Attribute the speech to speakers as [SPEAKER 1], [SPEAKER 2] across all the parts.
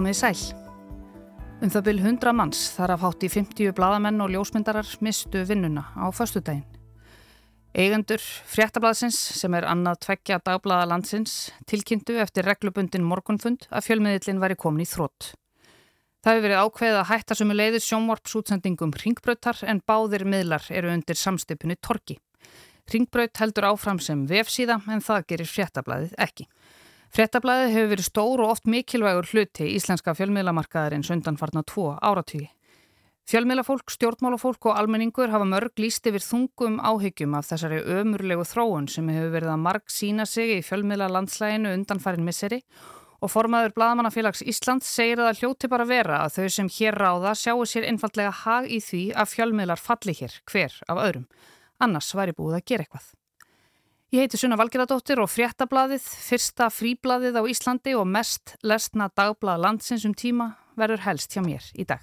[SPEAKER 1] komið sæl. Um það byrj 100 manns þar af hátt í 50 bladamenn og ljósmyndarar mistu vinnuna á förstudaginn. Eigendur fréttablaðsins sem er annað tveggja dagblaða landsins tilkynntu eftir reglubundin morgunfund að fjölmiðillin væri komin í þrótt. Það hefur verið ákveðið að hætta sem er leiðis sjónvarpsútsendingum ringbrautar en báðir miðlar eru undir samstipunni torki. Ringbraut heldur áfram sem vefsíða en það gerir fréttablaðið ekki. Fréttablaðið hefur verið stór og oft mikilvægur hluti íslenska fjölmiðlamarkaðarins undanfarnar tvo áratígi. Fjölmiðlafólk, stjórnmálafólk og almenningur hafa mörg líst yfir þungum áhyggjum af þessari ömurlegu þróun sem hefur verið að marg sína sig í fjölmiðla landslæginu undanfarin misseri og formaður Blaðamannafélags Íslands segir að það hljóti bara vera að þau sem hér ráða sjáu sér einfallega hag í því að fjölmiðlar falli hér hver af öðrum annars væri búið að gera eitthvað. Ég heiti Sunna Valgeradóttir og fréttablaðið, fyrsta fríblaðið á Íslandi og mest lesna dagblað landsins um tíma verður helst hjá mér í dag.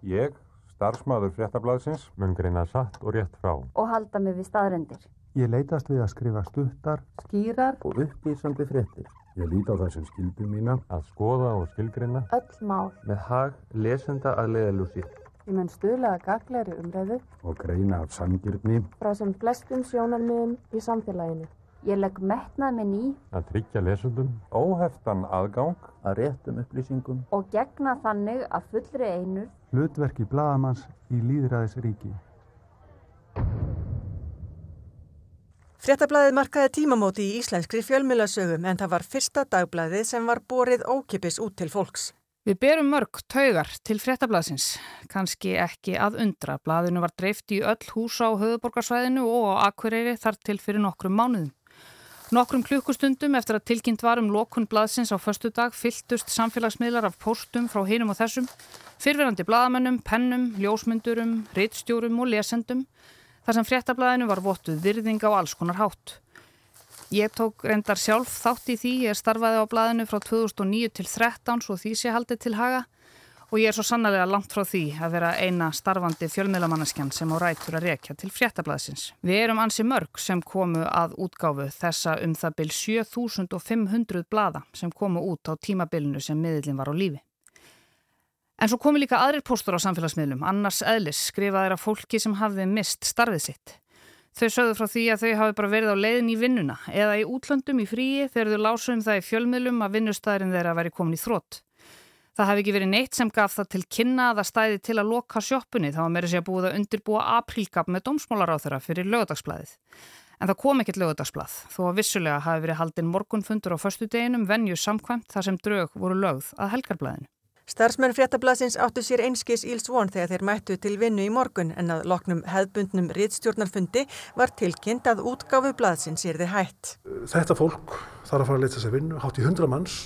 [SPEAKER 2] Ég, starfsmaður fréttablaðsins, mun greina satt og rétt frá.
[SPEAKER 3] Og halda mig við staðrendir.
[SPEAKER 4] Ég leitast við að skrifa stuttar,
[SPEAKER 3] skýrar
[SPEAKER 5] og uppbýrsandi fréttir.
[SPEAKER 2] Ég líti á þessum skildum mína að skoða og skilgreina
[SPEAKER 3] öll mál
[SPEAKER 5] með hag lesenda að leiðalúsi.
[SPEAKER 3] Ég mun stuðlega gagleiri umræðu
[SPEAKER 2] og greina af sangirni
[SPEAKER 3] frá sem flestum sjónarmiðum í samfélaginu. Ég legg metnað minn í
[SPEAKER 2] að tryggja lesundum óheftan aðgang
[SPEAKER 5] að réttum upplýsingum
[SPEAKER 3] og gegna þannig að fullri einur
[SPEAKER 4] hlutverki bladamanns í líðræðisríki.
[SPEAKER 6] Fréttablaðið markaði tímamóti í íslenskri fjölmjölasögum en það var fyrsta dagblaðið sem var borið ókipis út til fólks.
[SPEAKER 1] Við berum mörg taugar til fréttablasins, kannski ekki að undra. Blaðinu var dreift í öll hús á höfuborgarsvæðinu og á Akureyri þar til fyrir nokkrum mánuðum. Nokkrum klukkustundum eftir að tilkynnt var um lokun blaðsins á förstu dag fylltust samfélagsmiðlar af póstum frá hinum og þessum, fyrverandi blaðamennum, pennum, ljósmyndurum, reittstjórum og lesendum, þar sem fréttablaðinu var votuð virðing á alls konar hátt. Ég tók reyndar sjálf þátt í því, ég starfaði á blæðinu frá 2009 til 13 svo því sé haldið til haga og ég er svo sannlega langt frá því að vera eina starfandi fjölmiðlamanneskjan sem á rætur að rekja til fréttablaðsins. Við erum ansi mörg sem komu að útgáfu þessa um það byl 7500 blaða sem komu út á tímabilinu sem miðlinn var á lífi. En svo komi líka aðrir póstur á samfélagsmiðlum, annars eðlis skrifaðir af fólki sem hafði mist starfið sitt. Þau sögðu frá því að þau hafi bara verið á leiðin í vinnuna eða í útlöndum í fríi þegar þau lásum það í fjölmiðlum að vinnustæðurinn þeirra væri komin í þrótt. Það hafi ekki verið neitt sem gaf það til kynna að það stæði til að loka sjóppunni þá að meiri sé að búið að undirbúa aprílgap með dómsmálaráþurra fyrir lögadagsblæðið. En það kom ekkert lögadagsblæð þó að vissulega hafi verið haldinn morgunfundur á förstu deginum venju samkvæmt þar sem draug voru lögð að helgarblæðinu.
[SPEAKER 6] Starfsmenn fréttablasins áttu sér einskis íls von þegar þeir mættu til vinnu í morgun en að loknum hefðbundnum rittstjórnarfundi var tilkynnt að útgáfu blaðsins er þið hætt.
[SPEAKER 7] Þetta fólk þarf að fara að leta sér vinnu, hátt í hundra manns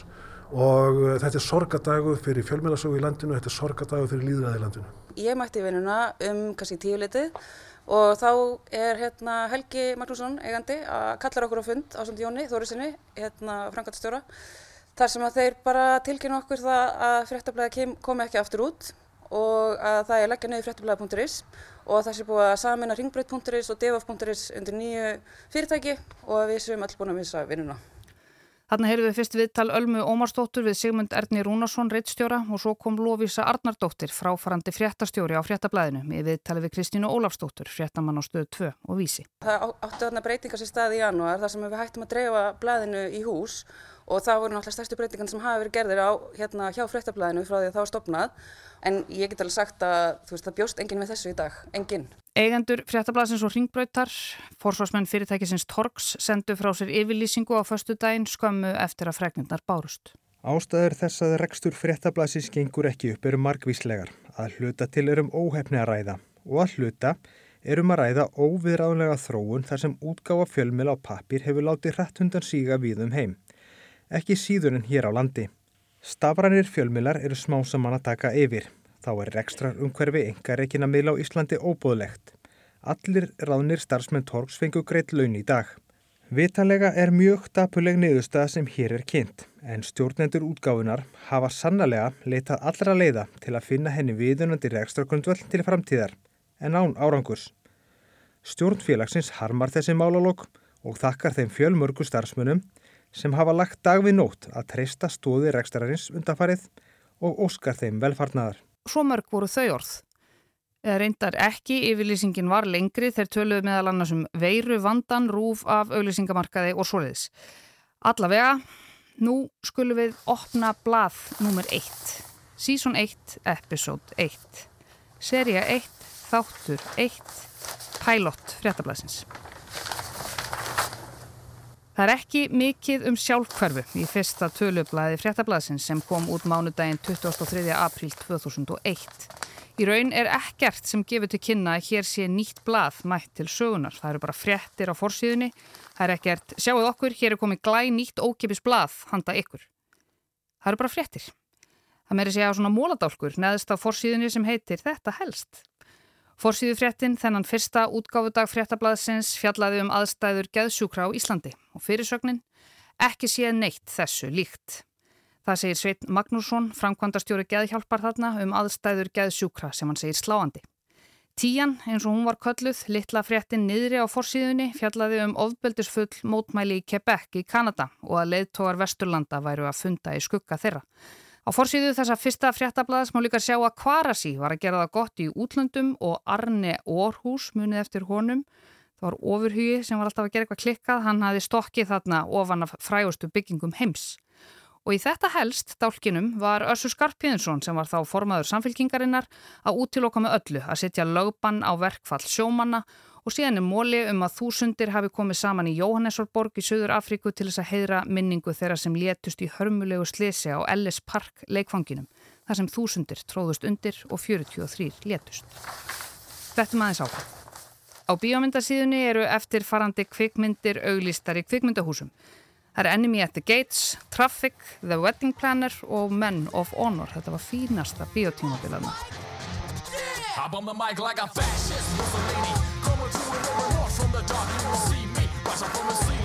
[SPEAKER 7] og uh, þetta er sorgadagu fyrir fjölmjölasögu í landinu, þetta er sorgadagu fyrir líðræði í landinu.
[SPEAKER 8] Ég mætti vinnuna um kannski tíu litið og þá er hérna, Helgi Magnússon eigandi að kallar okkur á fund á Jóni Þóriðssoni, hérna frangatastjóra Þar sem að þeir bara tilkynna okkur það að fréttablaði komi ekki aftur út og að það er leggja niður fréttablaði.is og það sé búið að samina ringbreyt.is og devaf.is undir nýju fyrirtæki og við séum allir búin að missa vinnuna.
[SPEAKER 1] Þarna heyrðum við fyrst viðtal Ölmu Ómarsdóttur við Sigmund Erni Rúnarsson, reittstjóra og svo kom Lóvísa Arnardóttir, fráfarandi fréttastjóri á fréttablaðinu með viðtali við Kristínu Ólafsdóttur, fréttamann á stöðu 2 og vísi.
[SPEAKER 8] Það áttu þarna breytingar sér stað í janúar þar sem við hættum að dreifa blaðinu í hús og það voru náttúrulega stærstu breytingan sem hafa verið gerðir á hérna hjá fréttablaðinu frá því að það var stopnað en ég get alveg sagt að veist, það bjóst enginn með þessu í dag, enginn.
[SPEAKER 1] Eigendur fréttablaðsins og ringbröytar, forsvarsmenn fyrirtækisins Torgs sendu frá sér yfirlýsingu á förstu daginn skömmu eftir að fregnirnar bárust.
[SPEAKER 9] Ástæður þess að rekstur fréttablaðsins gengur ekki upp eru margvíslegar, að hluta til erum óhefni að ræða og að hluta erum að ræða óviðráðlega þróun þar sem útgáfa fjölmil á pappir hefur látið hrætt hundan síga við um heim ekki síður en hér á landi. Stafrænir fjölmilar eru smá saman að taka yfir. Þá er rekstrar umhverfi engareikin að miðla á Íslandi óbúðlegt. Allir ráðnir starfsmenn Torgs fengu greitt laun í dag. Vitalega er mjög dapuleg niðurstað sem hér er kynnt, en stjórnendur útgáfunar hafa sannlega leitað allra leiða til að finna henni viðunandi rekstragrundvöld til framtíðar, en án árangurs. Stjórnfélagsins harmar þessi málalokk og þakkar þeim fjölmörgu starfsmönnum sem hafa lagt dag við nótt að treysta stóði rekstararins undanfarið og óskar þeim velfarnaðar.
[SPEAKER 1] Svo mörg voru þau orð. Eða reyndar ekki, yfirlýsingin var lengri þegar töluðu meðal annars um veiru vandan, rúf af auglýsingamarkaði og svoleiðis. Allavega, nú skulum við opna blað nummer 1. Season 1, episode 1. Seria 1, þáttur 1, pilot fréttablasins. Það er ekki mikið um sjálfkverfu í fyrsta tölublaði fréttablasins sem kom út mánudaginn 23. apríl 2001. Í raun er ekkert sem gefur til kynna að hér sé nýtt blað mætt til sögunar. Það eru bara fréttir á forsýðunni. Það er ekkert, sjáuð okkur, hér er komið glæ nýtt ókipis blað handa ykkur. Það eru bara fréttir. Það meiri segja svona móladálkur neðist á forsýðunni sem heitir Þetta helst. Forsýðu fréttin þennan fyrsta útgáfudag fréttablaðsins fjallaði um aðstæður geðsjúkra á Íslandi og fyrirsögnin ekki sé neitt þessu líkt. Það segir Sveit Magnússon, framkvæmdastjóri geðhjálpar þarna um aðstæður geðsjúkra sem hann segir sláandi. Tíjan, eins og hún var kölluð, litla fréttin niðri á forsýðunni fjallaði um ofbeldisfull mótmæli í Quebec í Kanada og að leiðtógar Vesturlanda væru að funda í skugga þeirra. Á forsýðu þessa fyrsta fréttablaðs má líka sjá að Kvarasi var að gera það gott í útlöndum og Arne Orhus munið eftir honum. Það var ofurhugi sem var alltaf að gera eitthvað klikkað. Hann hafi stokkið þarna ofan af frægustu byggingum heims. Og í þetta helst, dálkinum, var Össur Skarpíðinsson sem var þá formaður samfélkingarinnar að útiloka með öllu að setja lögbann á verkfall sjómanna og síðan er móli um að þúsundir hafi komið saman í Jóhannesvorborg í Suður Afríku til þess að heyra minningu þeirra sem létust í hörmulegu slisi á Ellis Park leikfanginum, þar sem þúsundir tróðust undir og 43 létust. Þetta maður sá. Á bíómyndasíðunni eru eftir farandi kvikmyndir auglýstar í kvikmyndahúsum. Það er Enemy at the Gates, Traffic, The Wedding Planner og Men of Honor. Þetta var fínasta bíotímabilaðna. Hop on the mic like a fascist Mussolini. Coming to it over north from the dark You will see me. Rise up from the sea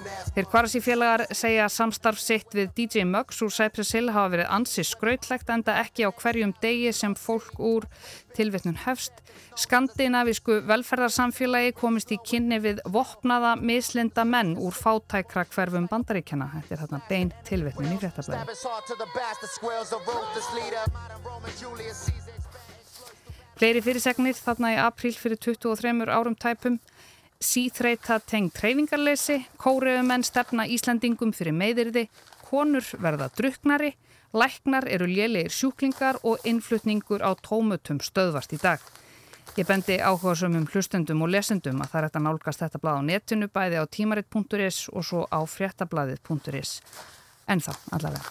[SPEAKER 1] Þeir Kvarasi félagar segja samstarf sitt við DJ Muggs úr Cypress Hill hafa verið ansi skrautlegt enda ekki á hverjum degi sem fólk úr tilvittnun hefst. Skandinavísku velferðarsamfélagi komist í kynni við vopnaða mislinda menn úr fátækra hverfum bandaríkjana. Þetta er þarna bein tilvittnun í fréttablaði. Fleiri fyrirsegnir þarna í apríl fyrir 23 árum tæpum. Síþreita tengd treyfingarleysi, kóriðumenn stefna Íslandingum fyrir meðirði, konur verða druknari, læknar eru lélegir sjúklingar og innflutningur á tómutum stöðvast í dag. Ég bendi áhuga sömum hlustendum og lesendum að það er að nálgast þetta blad á netinu bæði á tímaritt.is og svo á fréttablaðið.is. En þá allavega.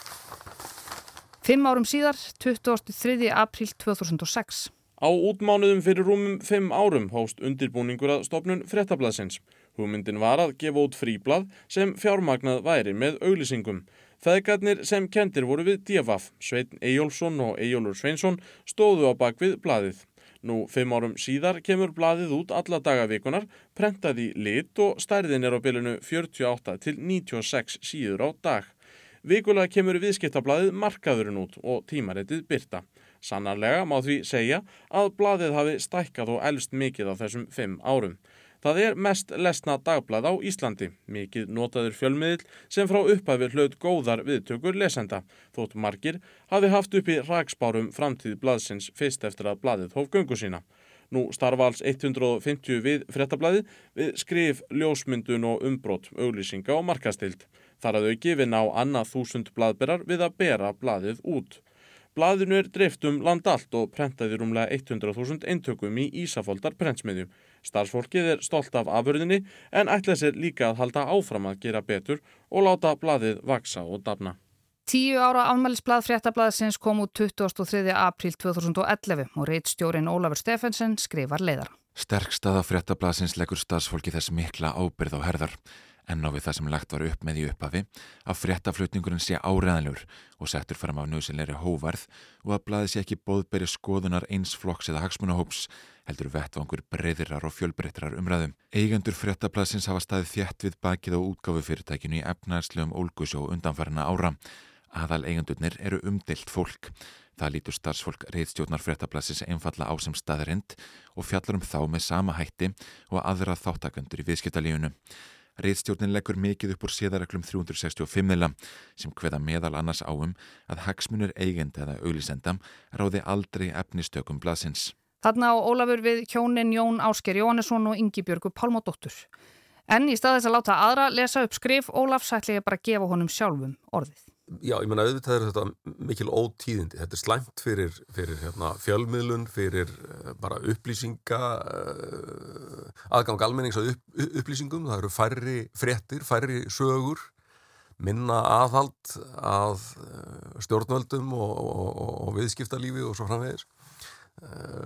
[SPEAKER 1] Fimm árum síðar, 23. apríl 2006.
[SPEAKER 10] Á útmánuðum fyrir rúmum fimm árum hóst undirbúningur að stopnun frettablaðsins. Hugmyndin var að gefa út fríblað sem fjármagnað væri með auglýsingum. Feðgarnir sem kendir voru við Díafaf, Svein Ejjólfsson og Ejjólfur Sveinsson stóðu á bakvið blaðið. Nú fimm árum síðar kemur blaðið út alla dagavikunar, prentað í lit og stærðin er á bylunu 48 til 96 síður á dag. Vikulega kemur viðskiptablaðið markaðurinn út og tímarettið byrta. Sannarlega má því segja að blaðið hafi stækkað og elst mikið á þessum fimm árum. Það er mest lesna dagblað á Íslandi, mikið notaður fjölmiðil sem frá upphafið hlaut góðar viðtökur lesenda, þótt margir hafi haft upp í rækspárum framtíð blaðsins fyrst eftir að blaðið hóf göngu sína. Nú starfa alls 150 við frettablaði við skrif, ljósmyndun og umbrót, auglýsinga og markastild. Þar að auki vinna á annað þúsund blaðberar við að bera blaðið út. Blaðinu er dreift um land allt og prentaði rúmlega 100.000 eintökum í Ísafóldar prentsmiðjum. Starfsfólkið er stolt af afurðinni en ætla sér líka að halda áfram að gera betur og láta blaðið vaksa og dafna.
[SPEAKER 1] Tíu ára afmælisblad fréttablaðsins kom út 23. apríl 2011 og reittstjórin Ólafur Stefensen skrifar leiðar.
[SPEAKER 11] Sterkstaða fréttablaðsins leggur starfsfólki þess mikla ábyrð á herðar. En á við það sem lagt var upp með í upphafi að fréttaflutningurinn sé áreðanljur og settur fram á nöðsynleiri hóvarð og að blaði sé ekki bóðberi skoðunar eins flokks eða hagsmunahóps heldur vettvangur breyðirar og fjölbreytrar umræðum. Eigendur fréttablasins hafa staðið þjætt við bakið á útgáfu fyrirtækinu í efnaðslegum ólgusjó undanfærna ára. Aðal eigendurnir eru umdilt fólk. Það lítur starfsfólk reyðstjórnar fréttablasins einfalla á sem staðrind og fjallar um þá með sama hætti og aðra þáttakandur í viðskiptalífunu. Reitstjórnin leggur mikið upp úr séðareglum 365 mila sem hveða meðal annars áum að hagsmunir eigenda eða auðlisenda ráði aldrei efnistökum blasins.
[SPEAKER 1] Þarna á Ólafur við hjónin Jón Ásker Jóhannesson og Ingi Björgu Pálmódóttur. En í staðis að láta aðra lesa upp skrif, Ólaf sætli bara gefa honum sjálfum orðið.
[SPEAKER 12] Já, ég menna auðvitað er þetta mikil ótíðindi. Þetta er slæmt fyrir, fyrir hérna, fjölmiðlun, fyrir uh, bara upplýsinga, uh, aðgang almennings á upp, upplýsingum. Það eru færri fréttir, færri sögur, minna aðhald að uh, stjórnvöldum og, og, og, viðskiptalífi og svo framvegis.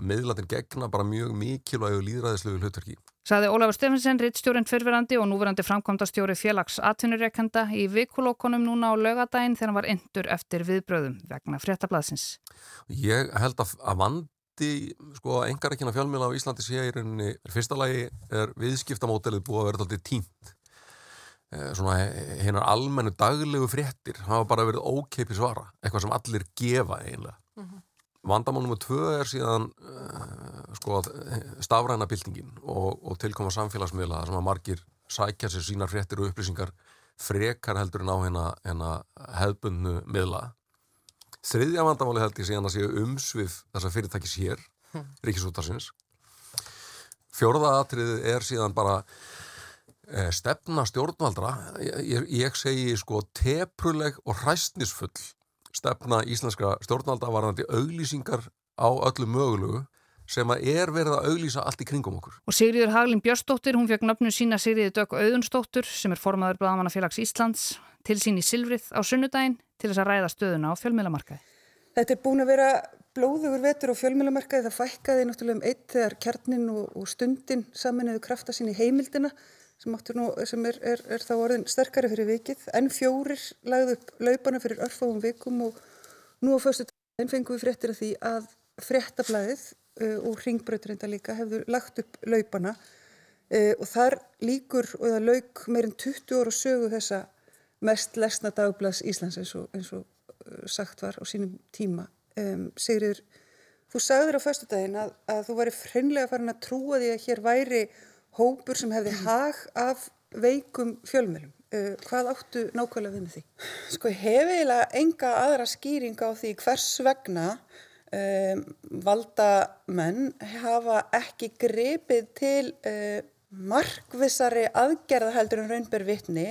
[SPEAKER 12] Miðlatin gegna bara mjög mikilvæg og líðræðislegu hlutverki.
[SPEAKER 1] Saði Ólafur Stefansson, rittstjórin fyrfirandi og núverandi framkvæmdastjóri félags atvinnureikenda í vikulókonum núna á lögadaginn þegar hann var endur eftir viðbröðum vegna fréttablaðsins.
[SPEAKER 12] Ég held að, vandi sko engareikina fjölmjöla á Íslandi sé í rauninni, fyrsta lagi er viðskiptamódelið búið að vera alltaf tínt. Svona hennar almennu daglegu fréttir hafa bara verið ókeipi svara, eitthvað sem allir gefa eiginlega. Vandamál nr. 2 er síðan uh, sko, stafræna byltingin og, og tilkoma samfélagsmiðla sem að margir sækja sér sínar fréttir og upplýsingar frekar heldur en á hérna, hefbundnu miðla. Þriðja vandamáli held ég síðan að séu umsvið þessa fyrirtækis hér, hm. Ríkisútarsins. Fjórða atriðið er síðan bara eh, stefna stjórnvaldra. Ég, ég, ég segi sko tepruleg og hræstnisfull stefna íslenska stjórnvalda varðandi auglýsingar á öllu mögulegu sem að er verið að auglýsa allt í kringum okkur.
[SPEAKER 1] Og Sigriður Haglin Björnsdóttir, hún fekk nöfnu sína Sigriði Dögg Auðunsdóttur sem er formaður Blagamannafélags Íslands til sín í Silvrið á sunnudaginn til þess að ræða stöðuna á fjölmiðlamarkaði.
[SPEAKER 13] Þetta er búin að vera blóðugur vetur á fjölmiðlamarkaði, það fækkaði náttúrulega um eitt þegar kjarnin og, og stundin saminuðu krafta sín í heimildina sem, nú, sem er, er, er þá orðin sterkari fyrir vikið, en fjórir lagði upp laupana fyrir örfáum vikum og nú á förstu daginn fengum við fréttir af því að fréttablaðið uh, og ringbröðurenda líka hefur lagt upp laupana uh, og þar líkur og það lauk meirinn 20 ára sögu þessa mest lesna dagblads Íslands eins og, eins og uh, sagt var á sínum tíma. Um, Sigriður, þú sagður á förstu daginn að, að þú væri freinlega farin að trúa því að hér væri hópur sem hefði hag af veikum fjölmjölum. Uh, hvað áttu nákvæmlega við með því?
[SPEAKER 14] Sko hef eiginlega enga aðra skýring á því hvers vegna um, valdamenn hafa ekki grepið til uh, markvissari aðgerðaheldur en raunber vittni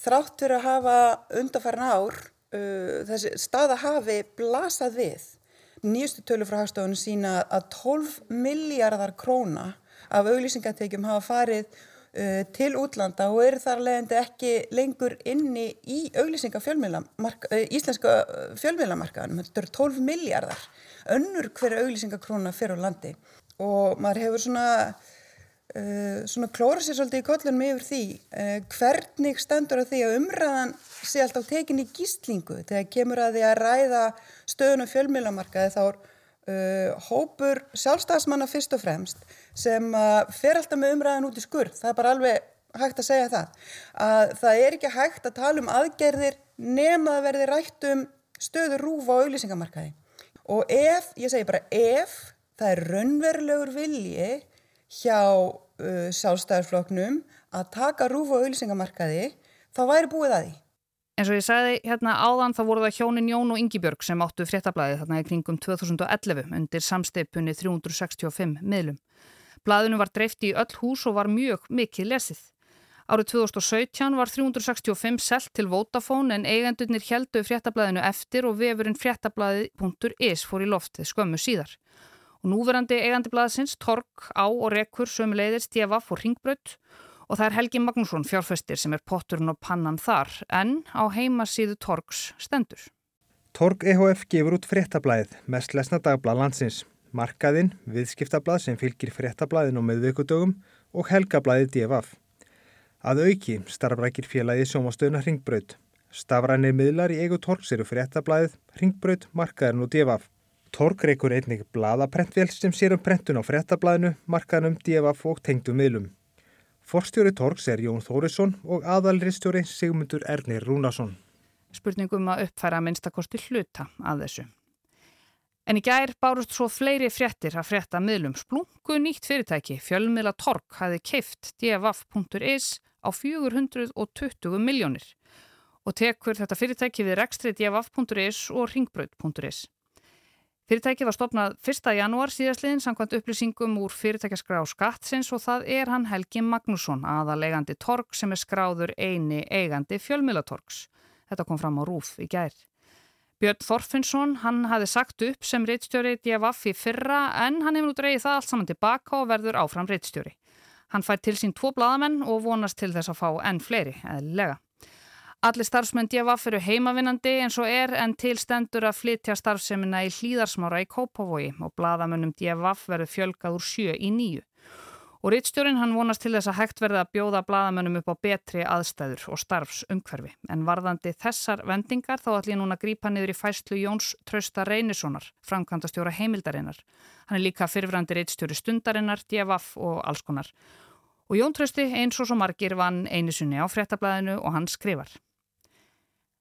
[SPEAKER 14] þrátt fyrir að hafa undarfærin ár uh, þessi staða hafi blasað við. Nýjustu tölu frá hagstofunum sína að 12 miljardar króna af auglýsingatekjum hafa farið uh, til útlanda og eru þar leðandi ekki lengur inni í auglýsinga fjölmiðlamarka, uh, íslenska uh, fjölmiðlamarkaðanum. Þetta eru 12 miljardar önnur hverja auglýsingakróna fyrir landi og maður hefur svona, uh, svona klóra sér svolítið í kollunum yfir því uh, hvernig stendur að því að umræðan sé alltaf tekin í gíslingu þegar kemur að því að ræða stöðunum fjölmiðlamarkaði þá er Uh, hópur sjálfstafsmanna fyrst og fremst sem uh, fer alltaf með umræðan út í skurð, það er bara alveg hægt að segja það, að það er ekki hægt að tala um aðgerðir nema að verði rætt um stöður rúfa á auðlýsingamarkaði og ef, ég segi bara ef það er raunverulegur vilji hjá uh, sjálfstafsfloknum að taka rúfa á auðlýsingamarkaði þá væri búið að því
[SPEAKER 1] En svo ég sagði hérna áðan þá voru það hjónin Jón og Ingibjörg sem áttu fréttablaðið þarna í kringum 2011 undir samsteipunni 365 miðlum. Blaðinu var dreift í öll hús og var mjög mikið lesið. Árið 2017 var 365 selt til Vodafone en eigendurnir heldu fréttablaðinu eftir og vefurinn fréttablaðið.is fór í loftið skömmu síðar. Og núverandi eigandi blaðsins, Tork, Á og Rekur sömuleiðir stjefa fór ringbrödd og það er Helgi Magnússon fjárfæstir sem er potturinn og pannan þar en á heimasíðu Torgs stendur.
[SPEAKER 9] Torg EHF gefur út fréttablaðið, mest lesna dagblað landsins, markaðinn, viðskiptablað sem fylgir fréttablaðin og meðveikudögum og helgablaðið DFF. Að auki starfrækir félagið sjómastöðuna Ringbraut. Stafrænir miðlar í eigu Torgs eru fréttablaðið, Ringbraut, Markaðurinn og DFF. Torg reykur einnig blaðaprentvél sem sér um prentun á fréttablaðinu, Markaðunum, DFF og tengdum miðlum. Forstjóri Torgs er Jón Þórisson og aðalristjóri Sigmundur Ernir Rúnason.
[SPEAKER 1] Spurningum að uppfæra minnstakosti hluta að þessu. En í gær bárust svo fleiri fréttir að frétta miðlum splungu nýtt fyrirtæki. Fjölmiðla Torg hafi keift dfaf.is á 420 miljónir og tekur þetta fyrirtæki við rekstri dfaf.is og ringbraut.is. Fyrirtæki var stopnað 1. janúar síðastliðin samkvæmt upplýsingum úr fyrirtækjaskrá skattsins og það er hann Helgi Magnússon, aðalegandi Torg sem er skráður eini eigandi fjölmiðlatorgs. Þetta kom fram á rúf í gær. Björn Þorfinsson, hann hafi sagt upp sem reittstjóri DFF í fyrra en hann hefur nú dreyið það allt saman tilbaka og verður áfram reittstjóri. Hann fær til sín tvo bladamenn og vonast til þess að fá enn fleiri, eðlilega. Allir starfsmenn DFF eru heimavinnandi eins og er en tilstendur að flytja starfsemina í hlýðarsmára í Kópavogi og bladamönnum DFF verður fjölgað úr sjö í nýju. Og rittstjórin hann vonast til þess að hægt verða að bjóða bladamönnum upp á betri aðstæður og starfsumhverfi. En varðandi þessar vendingar þá ætlum ég núna að grípa niður í fæslu Jóns Trausta Reynissonar, framkvæmda stjóra heimildarinnar. Hann er líka fyrfrandi rittstjóri stundarinnar, DFF og alls konar. Og Jón Trausti eins og svo margir vann einu sunni á fréttablaðinu og hann skrifar.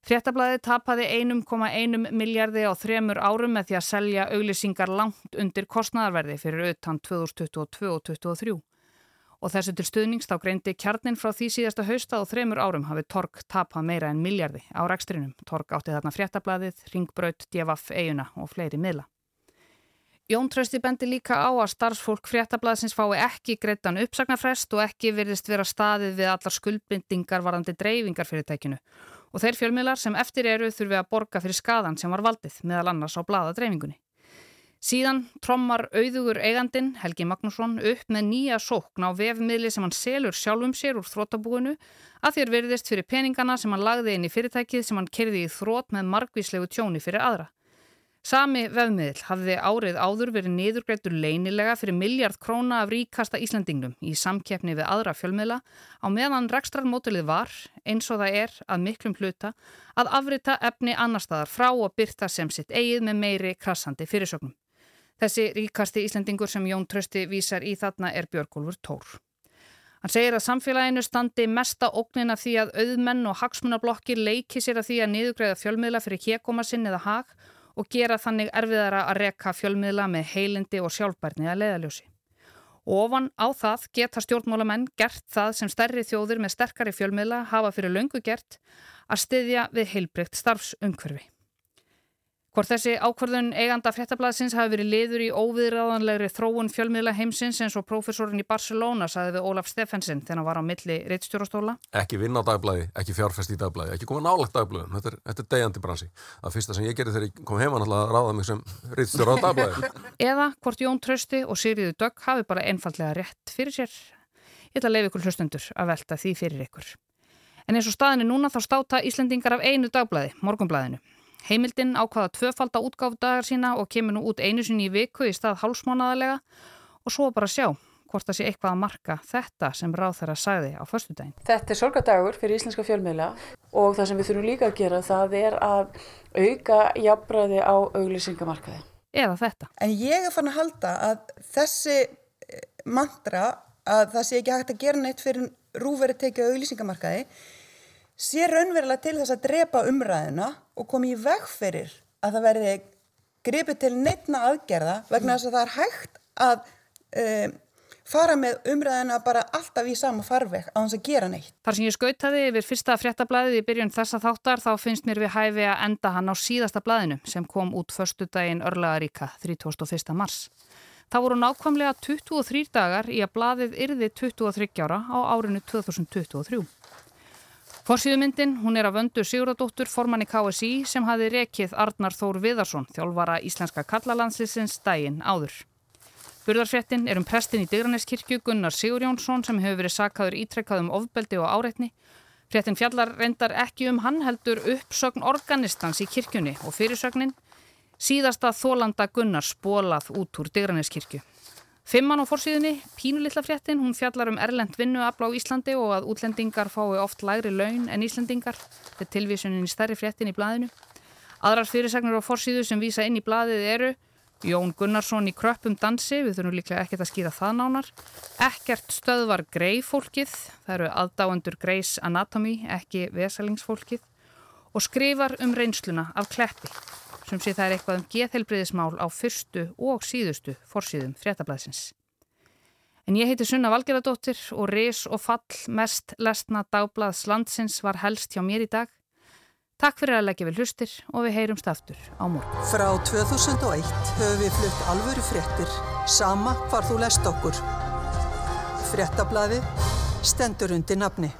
[SPEAKER 1] Fréttablaði tapaði 1,1 miljardi á þremur árum með því að selja auglýsingar langt undir kostnæðarverði fyrir auðtan 2022 og 2023. Og þessu til stuðnings þá greindi kjarnin frá því síðasta hausta og þremur árum hafi Torg tapað meira en miljardi á rekstrinum. Torg átti þarna fréttablaðið, Ringbraut, DFF, Eyjuna og fleiri miðla. Jón Trausti bendi líka á að starfsfólk fréttablaðsins fái ekki greittan uppsagnarfrest og ekki virðist vera staðið við allar skuldbindingar varandi dreifingarfyrirtækinu og þeir fjölmiðlar sem eftir eru þurfi að borga fyrir skadan sem var valdið meðal annars á bladadreifingunni. Síðan trommar auðugur eigandin Helgi Magnússon upp með nýja sókn á vefmiðli sem hann selur sjálfum sér úr þrótabúinu að þér verðist fyrir peningana sem hann lagði inn í fyrirtækið sem hann kerði í þrót með margvíslegu tjóni fyrir aðra. Sami vefmiðl hafði árið áður verið niðurgreitur leynilega fyrir miljard króna af ríkasta Íslandingnum í samkeppni við aðra fjölmiðla á meðan rekstrarmótilið var, eins og það er að miklum hluta, að afrita efni annar staðar frá og byrta sem sitt eigið með meiri krassandi fyrirsögnum. Þessi ríkasti Íslandingur sem Jón Trösti vísar í þarna er Björgólfur Tór. Hann segir að samfélaginu standi mesta ógnin af því að auðmenn og hagsmunablokkir leiki sér af því að niðurgreiða fjölmiðla fyrir kekoma sinn eða hag og gera þannig erfiðara að rekka fjölmiðla með heilindi og sjálfbærni að leiðaljósi. Ofan á það geta stjórnmálamenn gert það sem stærri þjóður með sterkari fjölmiðla hafa fyrir löngu gert að styðja við heilbreykt starfsumhverfi. Hvort þessi ákvarðun eiganda fréttablaðsins hafi verið liður í óviðræðanlegri þróun fjölmiðla heimsins eins og profesorinn í Barcelona saði við Ólaf Steffensen þegar hann var á milli reittstjórastóla.
[SPEAKER 12] Ekki vinna á dagblæði, ekki fjárfest í dagblæði, ekki koma nálagt dagblæðum. Þetta er, þetta er degjandi bransi. Það fyrsta sem ég gerði þegar ég kom heima náttúrulega að ráða mig sem reittstjóra á dagblæði.
[SPEAKER 1] Eða hvort Jón Trausti og Sigriður Dögg hafi bara einfallega rétt fyrir sér. Ég ætla að leiða Heimildin ákvaða tvöfalda útgáfdagar sína og kemur nú út einu sinni í viku í stað hálsmánaðalega og svo bara sjá hvort það sé eitthvað að marka þetta sem ráð þeirra sagði á förstudagin.
[SPEAKER 15] Þetta er sorgadagur fyrir íslenska fjölmiðla og það sem við þurfum líka að gera það er að auka jafnbræði á auglýsingamarkaði.
[SPEAKER 1] Eða þetta.
[SPEAKER 13] En ég er fann að halda að þessi mantra að það sé ekki hægt að gera neitt fyrir rúveri tekið auglýsingamarkaði sé raunverulega til þess að drepa umræðina og komi í veg fyrir að það verði gripið til neittna aðgerða vegna þess að það er hægt að um, fara með umræðina bara alltaf í sama farveg á þess að gera neitt.
[SPEAKER 1] Þar sem ég skautaði yfir fyrsta fréttablaðið í byrjun þessa þáttar þá finnst mér við hæfi að enda hann á síðasta blaðinu sem kom út förstu daginn örlagaríka 31. mars. Það voru nákvæmlega 23 dagar í að blaðið yrði 23 ára á árinu 2023. Forsýðumyndin, hún er af vöndu Sigurðardóttur formann í KSI sem hafi rekið Arnar Þór Viðarsson, þjálfara íslenska kallalandslisins dægin áður. Burðarfrettin er um prestin í Digraneskirkju Gunnar Sigur Jónsson sem hefur verið sakaður ítrekkað um ofbeldi og áreitni. Frettin fjallar reyndar ekki um hann heldur uppsögn organistans í kirkjunni og fyrirsögnin síðasta þólanda Gunnar spólað út úr Digraneskirkju. Fimman á fórsíðunni, pínulitla fréttin, hún fjallar um erlend vinnuafla á Íslandi og að útlendingar fái oft lægri laun en Íslandingar. Þetta tilvísunin í stærri fréttin í blaðinu. Aðrar fyrirsagnir á fórsíðu sem vísa inn í blaðið eru Jón Gunnarsson í kröppum dansi, við þurfum líklega ekkert að skýra það nánar. Ekkert stöðvar greifólkið, það eru aðdáendur Greis Anatomy, ekki vesalingsfólkið. Og skrifar um reynsluna af kleppi, sem sé það er eitthvað um geðhelbriðismál á fyrstu og síðustu fórsíðum fréttablaðsins. En ég heiti Sunna Valgeradóttir og res og fall mest lesna dagblaðs landsins var helst hjá mér í dag. Takk fyrir að leggja við hlustir og við heyrumst aftur á morgun.
[SPEAKER 16] Frá 2001 höfum við flutt alvöru fréttir, sama hvar þú lest okkur. Fréttablaði stendur undir nafni.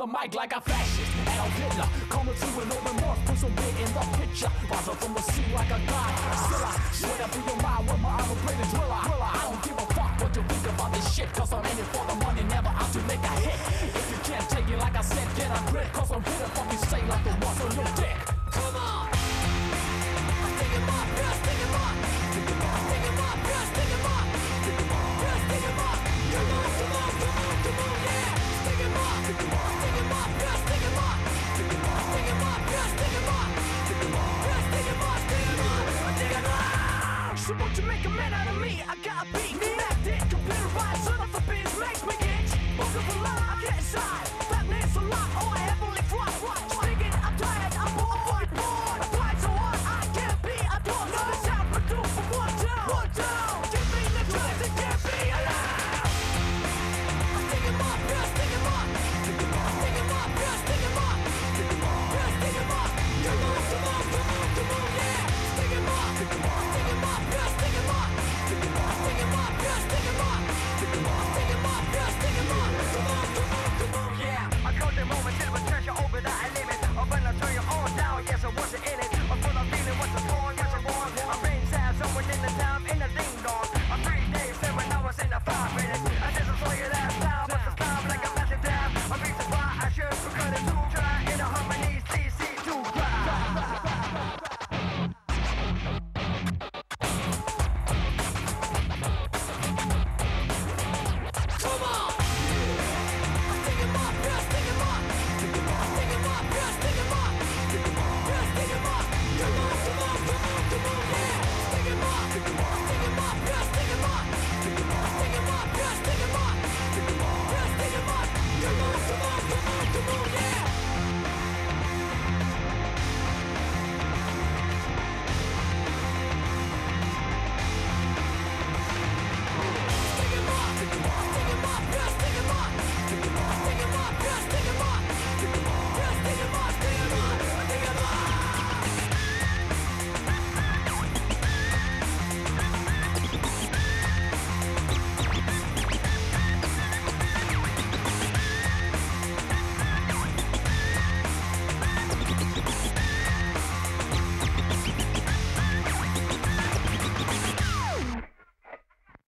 [SPEAKER 17] The mic like a fascist. Adolf Hitler Coming through with no remorse Put some wit in the picture. Up from the sea like a god. Still I swear up in your mind With my armor plate and